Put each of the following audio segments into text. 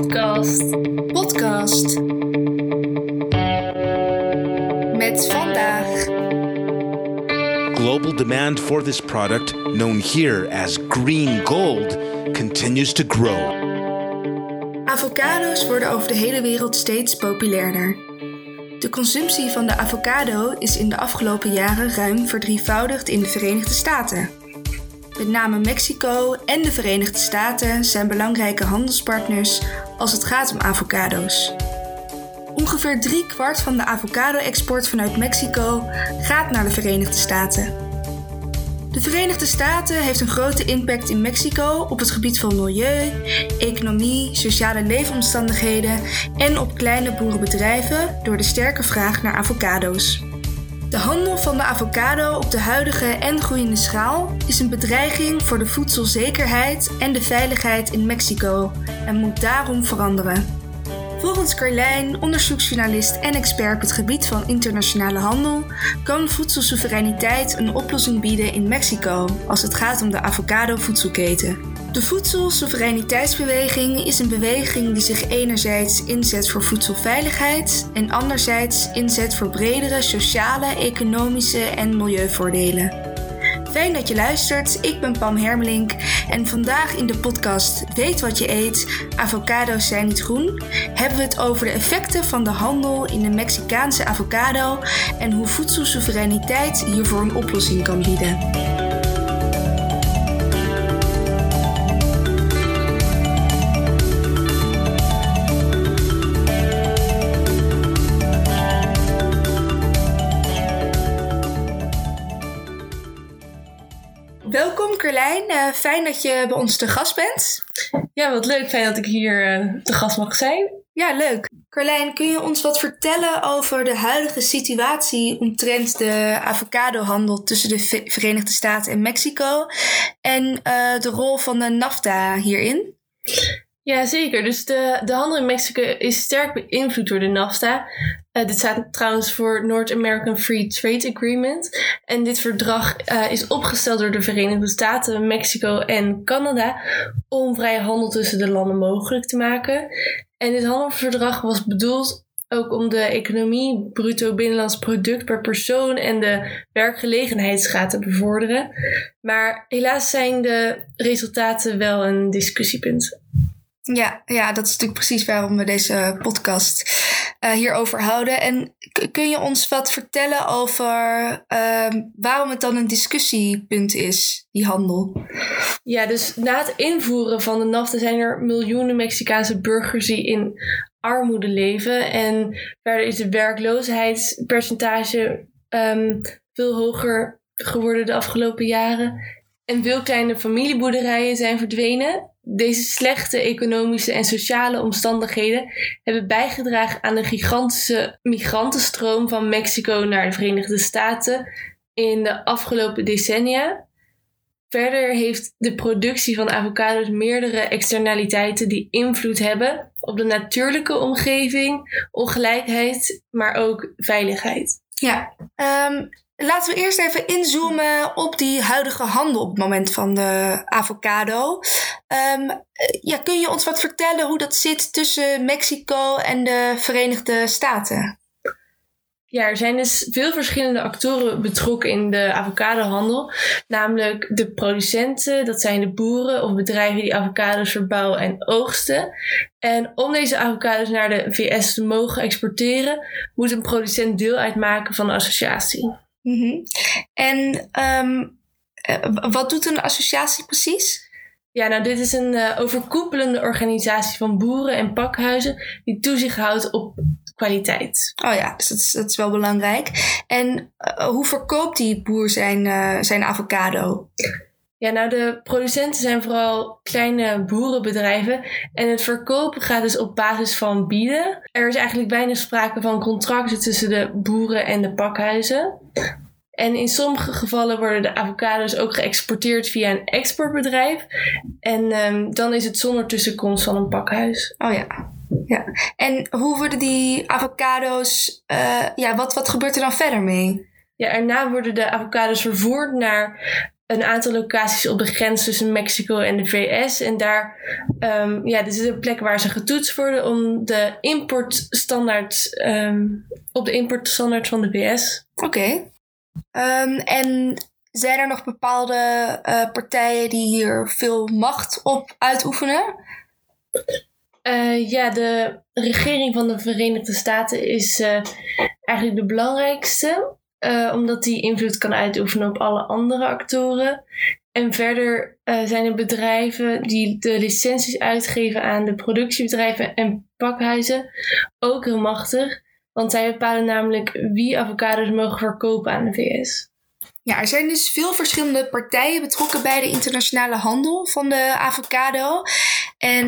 Podcast. Podcast. Met vandaag. Global demand for this product, known here as green gold, continues to grow. Avocado's worden over de hele wereld steeds populairder. De consumptie van de avocado is in de afgelopen jaren ruim verdrievoudigd in de Verenigde Staten. Met name Mexico en de Verenigde Staten zijn belangrijke handelspartners als het gaat om avocado's. Ongeveer drie kwart van de avocado-export vanuit Mexico gaat naar de Verenigde Staten. De Verenigde Staten heeft een grote impact in Mexico op het gebied van milieu, economie, sociale leefomstandigheden en op kleine boerenbedrijven door de sterke vraag naar avocado's. De handel van de avocado op de huidige en groeiende schaal is een bedreiging voor de voedselzekerheid en de veiligheid in Mexico en moet daarom veranderen. Volgens Carlijn, onderzoeksjournalist en expert op het gebied van internationale handel, kan voedselsoevereiniteit een oplossing bieden in Mexico als het gaat om de avocado-voedselketen. De voedselsoevereiniteitsbeweging is een beweging die zich enerzijds inzet voor voedselveiligheid en anderzijds inzet voor bredere sociale, economische en milieuvoordelen. Fijn dat je luistert. Ik ben Pam Hermelink en vandaag in de podcast Weet wat je eet, avocado's zijn niet groen, hebben we het over de effecten van de handel in de Mexicaanse avocado en hoe voedselsoevereiniteit hiervoor een oplossing kan bieden. Eh, fijn dat je bij ons te gast bent. Ja, wat leuk. Fijn dat ik hier eh, te gast mag zijn. Ja, leuk. Carlijn, kun je ons wat vertellen over de huidige situatie omtrent de avocadohandel tussen de Ve- Verenigde Staten en Mexico en eh, de rol van de NAFTA hierin? Ja, zeker. Dus de, de handel in Mexico is sterk beïnvloed door de NAFTA. Eh, dit staat trouwens voor North American Free Trade Agreement. En dit verdrag eh, is opgesteld door de Verenigde Staten, Mexico en Canada om vrije handel tussen de landen mogelijk te maken. En dit handelsverdrag was bedoeld ook om de economie, bruto binnenlands product per persoon en de werkgelegenheidsgraad te bevorderen. Maar helaas zijn de resultaten wel een discussiepunt. Ja, ja, dat is natuurlijk precies waarom we deze podcast eh, hierover houden. En kun je ons wat vertellen over ehm, waarom het dan een discussiepunt is, die handel? Ja, dus na het invoeren van de NAFTA zijn er miljoenen Mexicaanse burgers die in armoede leven. En verder is de werkloosheidspercentage ehm, veel hoger geworden de afgelopen jaren. En veel kleine familieboerderijen zijn verdwenen. Deze slechte economische en sociale omstandigheden hebben bijgedragen aan de gigantische migrantenstroom van Mexico naar de Verenigde Staten in de afgelopen decennia. Verder heeft de productie van avocados meerdere externaliteiten die invloed hebben op de natuurlijke omgeving, ongelijkheid, maar ook veiligheid. Ja, ehm, laten we eerst even inzoomen op die huidige handel op het moment van de avocado. Ehm, eh, ja, kun je ons wat vertellen hoe dat zit tussen Mexico en de Verenigde Staten? Ja, er zijn dus veel verschillende actoren betrokken in de avocadohandel. Namelijk de producenten, dat zijn de boeren of bedrijven die avocados verbouwen en oogsten. En om deze avocados naar de VS te mogen exporteren, moet een producent deel uitmaken van de associatie. Mhm. En ehm, eh, wat doet een associatie precies? Ja, nou, dit is een eh, overkoepelende organisatie van boeren en pakhuizen die toezicht houdt op kwaliteit. Oh ja, dus dat is, dat is wel belangrijk. En eh, hoe verkoopt die boer zijn, zijn avocado? Ja, nou, de producenten zijn vooral kleine boerenbedrijven en het verkopen gaat dus op basis van bieden. Er is eigenlijk weinig sprake van contracten tussen de boeren en de pakhuizen. En in sommige gevallen worden de avocados ook geëxporteerd via een exportbedrijf. En ehm, dan is het zonder tussenkomst van een pakhuis. Oh ja. ja. En hoe worden die avocado's, eh, ja, wat, wat gebeurt er dan verder mee? Ja, erna worden de avocados vervoerd naar een aantal locaties op de grens tussen Mexico en de VS. En daar um, ja, dit is een plek waar ze getoetst worden om de importstandaard um, op de importstandaard van de VS. Oké. Um, en zijn er nog bepaalde uh, partijen die hier veel macht op uitoefenen? Uh, ja, de regering van de Verenigde Staten is uh, eigenlijk de belangrijkste. Omdat die invloed kan uitoefenen op alle andere actoren. En verder zijn er bedrijven die de licenties uitgeven aan de productiebedrijven en pakhuizen ook heel machtig. Want zij bepalen namelijk wie avocados mogen verkopen aan de VS. Ja, er zijn dus veel verschillende partijen betrokken bij de internationale handel van de avocado. En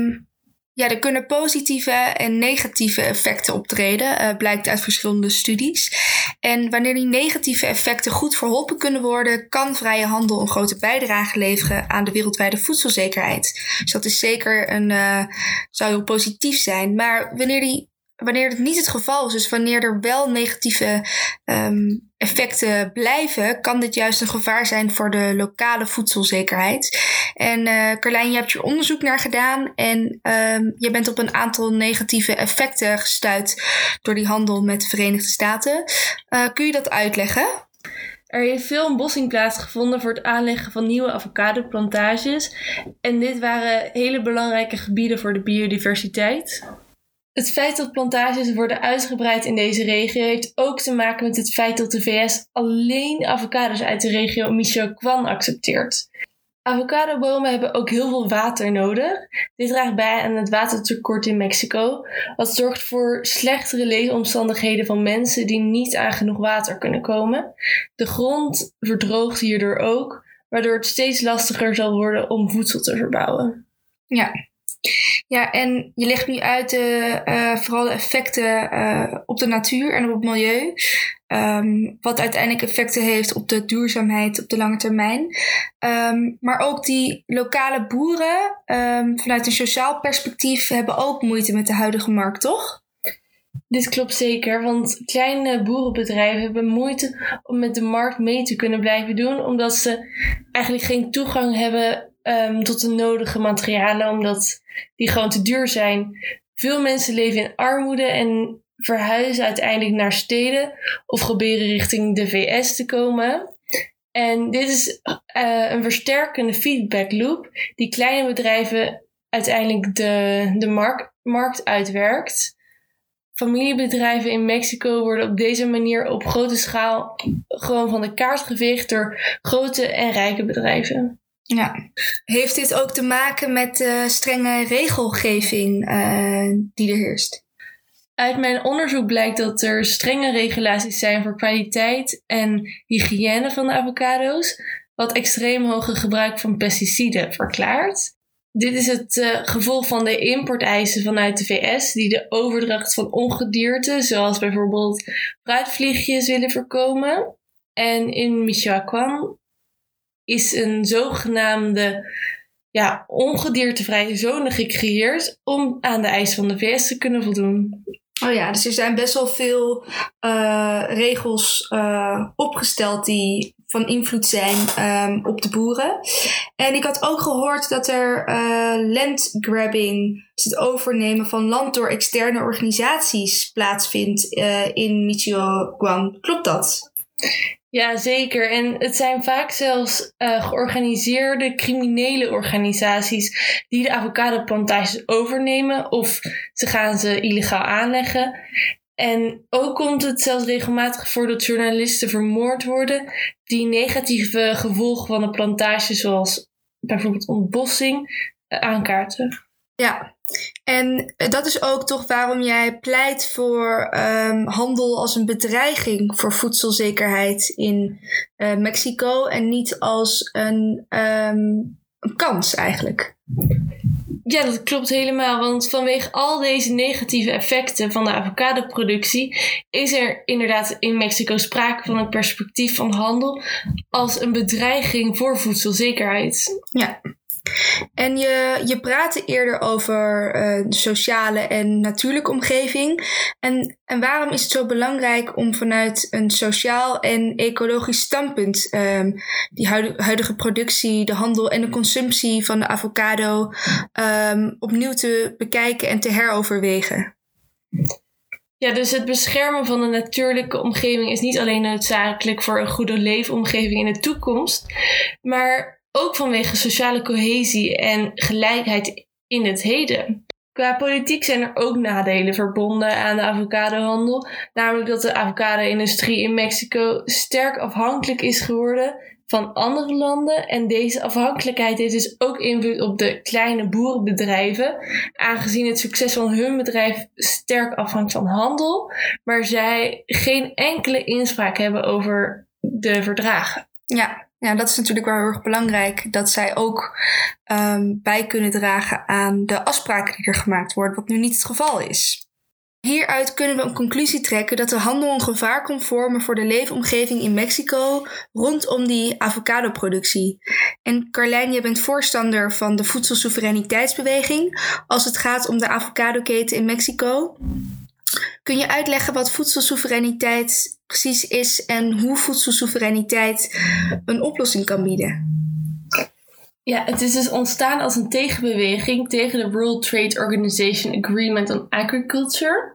um, ja, er kunnen positieve en negatieve effecten optreden, uh, blijkt uit verschillende studies. En wanneer die negatieve effecten goed verholpen kunnen worden, kan vrije handel een grote bijdrage leveren aan de wereldwijde voedselzekerheid. Dus dat is zeker een, uh, zou heel positief zijn. Maar wanneer die wanneer het niet het geval is, dus wanneer er wel negatieve um, effecten blijven, kan dit juist een gevaar zijn voor de lokale voedselzekerheid. En uh, Carlijn, je hebt je onderzoek naar gedaan en um, je bent op een aantal negatieve effecten gestuurd door die handel met de Verenigde Staten. Uh, kun je dat uitleggen? Er heeft veel ontbossing plaatsgevonden voor het aanleggen van nieuwe avocadoplantages. En dit waren hele belangrijke gebieden voor de biodiversiteit. Het feit dat plantages worden uitgebreid in deze regio heeft ook te maken met het feit dat de VS alleen avocados uit de regio Michoacán accepteert. Avocadobomen hebben ook heel veel water nodig. Dit draagt bij aan het watertekort in Mexico, wat zorgt voor slechtere leefomstandigheden van mensen die niet aan genoeg water kunnen komen. De grond verdroogt hierdoor ook, waardoor het steeds lastiger zal worden om voedsel te verbouwen. Ja, ja, en je legt nu uit de, uh, vooral de effecten uh, op de natuur en op het milieu. Um, wat uiteindelijk effecten heeft op de duurzaamheid op de lange termijn. Um, maar ook die lokale boeren, um, vanuit een sociaal perspectief, hebben ook moeite met de huidige markt, toch? Dit klopt zeker, want kleine boerenbedrijven hebben moeite om met de markt mee te kunnen blijven doen, omdat ze eigenlijk geen toegang hebben um, tot de nodige materialen, omdat die gewoon te duur zijn. Veel mensen leven in armoede en verhuizen uiteindelijk naar steden of proberen richting de VS te komen. En dit is uh, een versterkende feedback loop die kleine bedrijven uiteindelijk de, de mark, markt uitwerkt. Familiebedrijven in Mexico worden op deze manier op grote schaal gewoon van de kaart geveegd door grote en rijke bedrijven. Ja. Heeft dit ook te maken met de strenge regelgeving uh, die er heerst? Uit mijn onderzoek blijkt dat er strenge regulaties zijn voor kwaliteit en hygiëne van de avocado's, wat extreem hoge gebruik van pesticiden verklaart. Dit is het uh, gevolg van de importeisen vanuit de VS, die de overdracht van ongedierte, zoals bijvoorbeeld fruitvliegjes, willen voorkomen. En in Michoacán is een zogenaamde ja, ongediertevrije zone gecreëerd om aan de eisen van de VS te kunnen voldoen. Oh ja, dus er zijn best wel veel uh, regels uh, opgesteld die van invloed zijn um, op de boeren. En ik had ook gehoord dat er uh, landgrabbing, dus het overnemen van land door externe organisaties, plaatsvindt in Michoacán. Klopt dat? Ja, zeker. En het zijn vaak zelfs uh, georganiseerde criminele organisaties die de avocadoplantages overnemen of ze gaan ze illegaal aanleggen. En ook komt het zelfs regelmatig voor dat journalisten vermoord worden die negatieve gevolgen van de plantage, zoals bijvoorbeeld ontbossing, uh, aankaarten. Ja, en dat is ook toch waarom jij pleit voor um, handel als een bedreiging voor voedselzekerheid in uh, Mexico en niet als een, um, een kans eigenlijk. Ja, dat klopt helemaal. Want vanwege al deze negatieve effecten van de avocadoproductie is er inderdaad in Mexico sprake van een perspectief van handel als een bedreiging voor voedselzekerheid. Ja. En je, je praatte eerder over uh, de sociale en natuurlijke omgeving. En, en waarom is het zo belangrijk om vanuit een sociaal en ecologisch standpunt um, die huidige, productie, de handel en de consumptie van de avocado um, opnieuw te bekijken en te heroverwegen? Ja, dus het beschermen van de natuurlijke omgeving is niet alleen noodzakelijk voor een goede leefomgeving in de toekomst, maar ook vanwege sociale cohesie en gelijkheid in het heden. Qua politiek zijn er ook nadelen verbonden aan de avocadohandel, namelijk dat de avocado-industrie in Mexico sterk afhankelijk is geworden van andere landen. En deze afhankelijkheid heeft dus ook invloed op de kleine boerenbedrijven, aangezien het succes van hun bedrijf sterk afhangt van handel, maar zij geen enkele inspraak hebben over de verdragen. Ja, ja, dat is natuurlijk wel heel erg belangrijk. Dat zij ook um, bij kunnen dragen aan de afspraken die er gemaakt worden, wat nu niet het geval is. Hieruit kunnen we een conclusie trekken dat de handel een gevaar kon vormen voor de leefomgeving in Mexico rondom die avocadoproductie. En Carlijn, je bent voorstander van de voedselsoevereiniteitsbeweging als het gaat om de avocadoketen in Mexico. Kun je uitleggen wat voedselsoevereiniteit precies is en hoe voedselsoevereiniteit een oplossing kan bieden? Ja, het is dus ontstaan als een tegenbeweging tegen de World Trade Organization Agreement on Agriculture.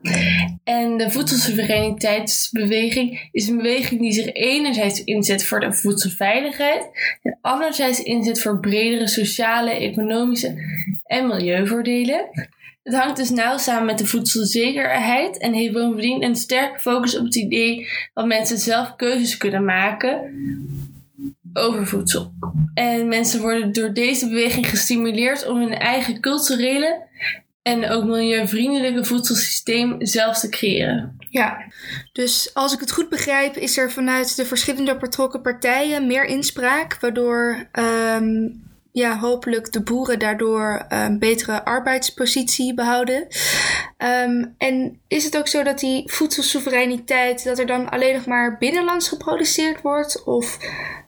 En de voedselsoevereiniteitsbeweging is een beweging die zich enerzijds inzet voor de voedselveiligheid en anderzijds inzet voor bredere sociale, economische en milieuvoordelen. Het hangt dus nauw samen met de voedselzekerheid en heeft bovendien een sterke focus op het idee dat mensen zelf keuzes kunnen maken over voedsel. En mensen worden door deze beweging gestimuleerd om hun eigen culturele en ook milieuvriendelijke voedselsysteem zelf te creëren. Ja, dus als ik het goed begrijp, is er vanuit de verschillende betrokken partijen meer inspraak, waardoor um, ja, hopelijk de boeren daardoor een betere arbeidspositie behouden. Um, en is het ook zo dat die voedselsoevereiniteit, dat er dan alleen nog maar binnenlands geproduceerd wordt? Of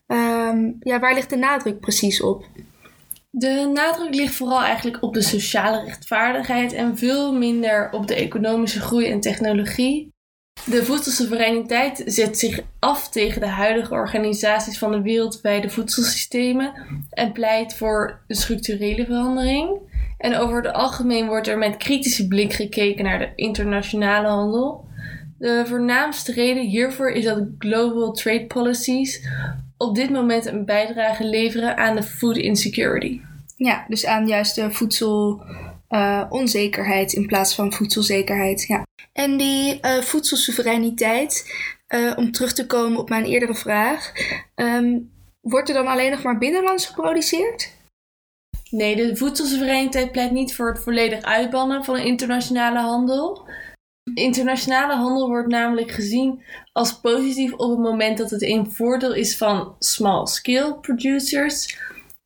um, ja, waar ligt de nadruk precies op? De nadruk ligt vooral eigenlijk op de sociale rechtvaardigheid en veel minder op de economische groei en technologie. De voedselsoevereiniteit zet zich af tegen de huidige organisaties van de wereldwijde voedselsystemen en pleit voor een structurele verandering. En over het algemeen wordt er met kritische blik gekeken naar de internationale handel. De voornaamste reden hiervoor is dat global trade policies op dit moment een bijdrage leveren aan de food insecurity. Ja, dus aan juist de voedselonzekerheid uh, in plaats van voedselzekerheid. Ja. En die uh, voedselsoevereiniteit, uh, om terug te komen op mijn eerdere vraag, um, wordt er dan alleen nog maar binnenlands geproduceerd? Nee, de voedselsoevereiniteit pleit niet voor het volledig uitbannen van internationale handel. Internationale handel wordt namelijk gezien als positief op het moment dat het een voordeel is van small-scale producers.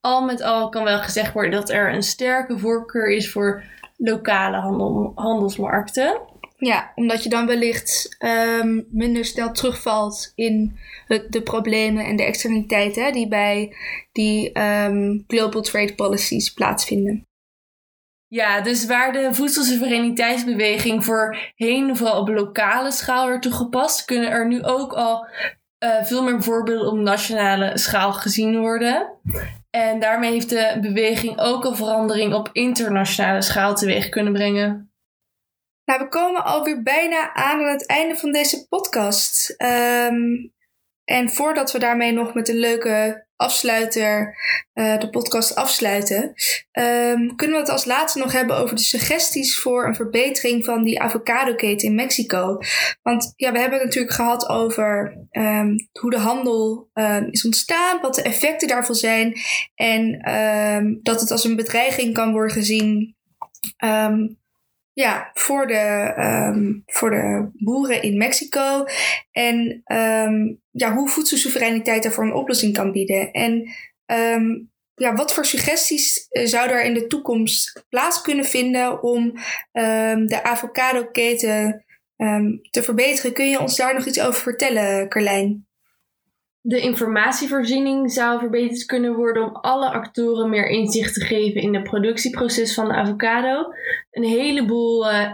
Al met al kan wel gezegd worden dat er een sterke voorkeur is voor lokale handel, handelsmarkten. Ja, omdat je dan wellicht um, minder snel terugvalt in de problemen en de externaliteiten die bij die um, global trade policies plaatsvinden. Ja, dus waar de voedselsoevereiniteitsbeweging voorheen vooral op lokale schaal werd toegepast, kunnen er nu ook al uh, veel meer voorbeelden op nationale schaal gezien worden. En daarmee heeft de beweging ook een verandering op internationale schaal teweeg kunnen brengen. Nou, we komen alweer bijna aan aan het einde van deze podcast. Um, en voordat we daarmee nog met een leuke afsluiter uh, de podcast afsluiten, um, kunnen we het als laatste nog hebben over de suggesties voor een verbetering van die avocadoketen in Mexico. Want ja, we hebben het natuurlijk gehad over um, hoe de handel is ontstaan, wat de effecten daarvan zijn en dat het als een bedreiging kan worden gezien ja, voor de, um, voor de boeren in Mexico. En um, ja, hoe voedselsoevereiniteit daarvoor een oplossing kan bieden. En um, ja, wat voor suggesties uh, zou er in de toekomst plaats kunnen vinden om de avocado-keten te verbeteren? Kun je ons daar nog iets over vertellen, Carlijn? De informatievoorziening zou verbeterd kunnen worden om alle actoren meer inzicht te geven in het productieproces van de avocado. Een heleboel uh,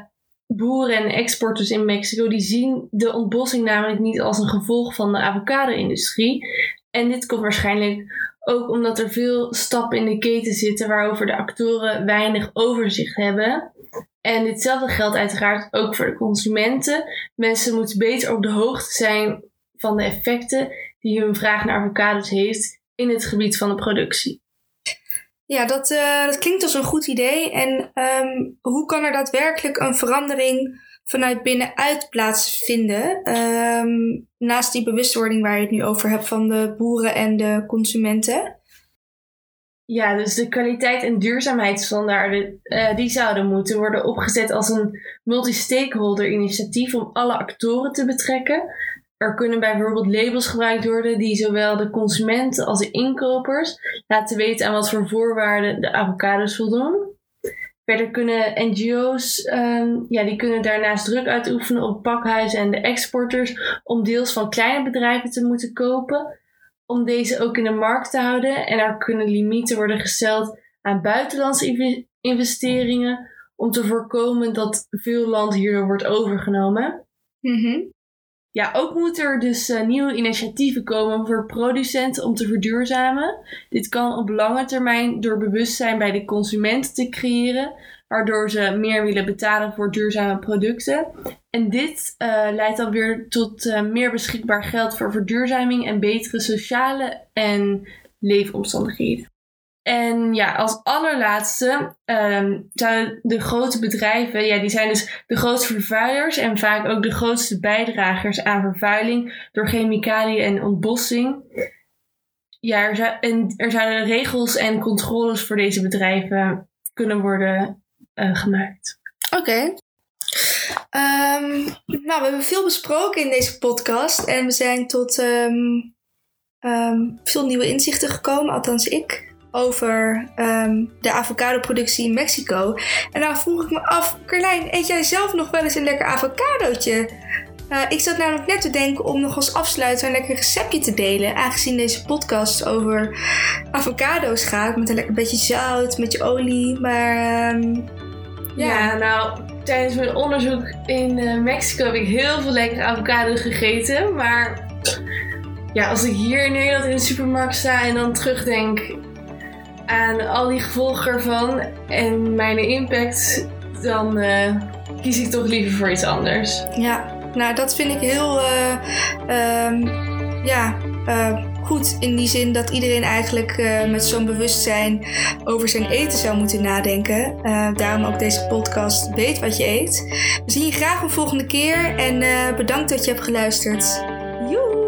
boeren en exporters in Mexico die zien de ontbossing namelijk niet als een gevolg van de avocado-industrie. En dit komt waarschijnlijk ook omdat er veel stappen in de keten zitten waarover de actoren weinig overzicht hebben. En ditzelfde geldt uiteraard ook voor de consumenten. Mensen moeten beter op de hoogte zijn van de effecten die hun vraag naar avocados heeft in het gebied van de productie. Ja, dat, uh, dat klinkt als een goed idee. En um, hoe kan er daadwerkelijk een verandering vanuit binnenuit plaatsvinden? Um, naast die bewustwording waar je het nu over hebt van de boeren en de consumenten. Ja, dus de kwaliteit- en duurzaamheidsstandaarden uh, die zouden moeten worden opgezet als een multi-stakeholder initiatief om alle actoren te betrekken. Er kunnen bijvoorbeeld labels gebruikt worden die zowel de consumenten als de inkopers laten weten aan wat voor voorwaarden de avocados voldoen. Verder kunnen NGO's, um, ja, die kunnen daarnaast druk uitoefenen op pakhuizen en de exporters om deels van kleine bedrijven te moeten kopen, om deze ook in de markt te houden. En er kunnen limieten worden gesteld aan buitenlandse investeringen om te voorkomen dat veel land hierdoor wordt overgenomen. Mm ja, ook moeten er dus uh, nieuwe initiatieven komen voor producenten om te verduurzamen. Dit kan op lange termijn door bewustzijn bij de consument te creëren, waardoor ze meer willen betalen voor duurzame producten. En dit uh, leidt dan weer tot uh, meer beschikbaar geld voor verduurzaming en betere sociale en leefomstandigheden. En ja, als allerlaatste um, zouden de grote bedrijven, ja, die zijn dus de grootste vervuilers en vaak ook de grootste bijdragers aan vervuiling door chemicaliën en ontbossing. Ja, er, en er zouden regels en controles voor deze bedrijven kunnen worden uh, gemaakt. Oké. Um, nou, we hebben veel besproken in deze podcast en we zijn tot um, veel nieuwe inzichten gekomen, althans ik over um, de avocadoproductie in Mexico. En dan vroeg ik me af, Carlijn, eet jij zelf nog wel eens een lekker avocadootje? Uh, ik zat namelijk net te denken om nog als afsluiter een lekker receptje te delen. Aangezien deze podcast over avocado's gaat. Met een lekker beetje zout, met je olie. Maar um, ja. nou, tijdens mijn onderzoek in uh, Mexico heb ik heel veel lekkere avocado's gegeten. Maar ja, als ik hier in Nederland in de supermarkt sta en dan terugdenk aan al die gevolgen ervan en mijn impact, dan uh, kies ik toch liever voor iets anders. Ja, nou dat vind ik heel uh, um, ja, uh, goed in die zin dat iedereen eigenlijk met zo'n bewustzijn over zijn eten zou moeten nadenken. daarom ook deze podcast Weet wat je eet. We zien je graag een volgende keer en bedankt dat je hebt geluisterd. Joe!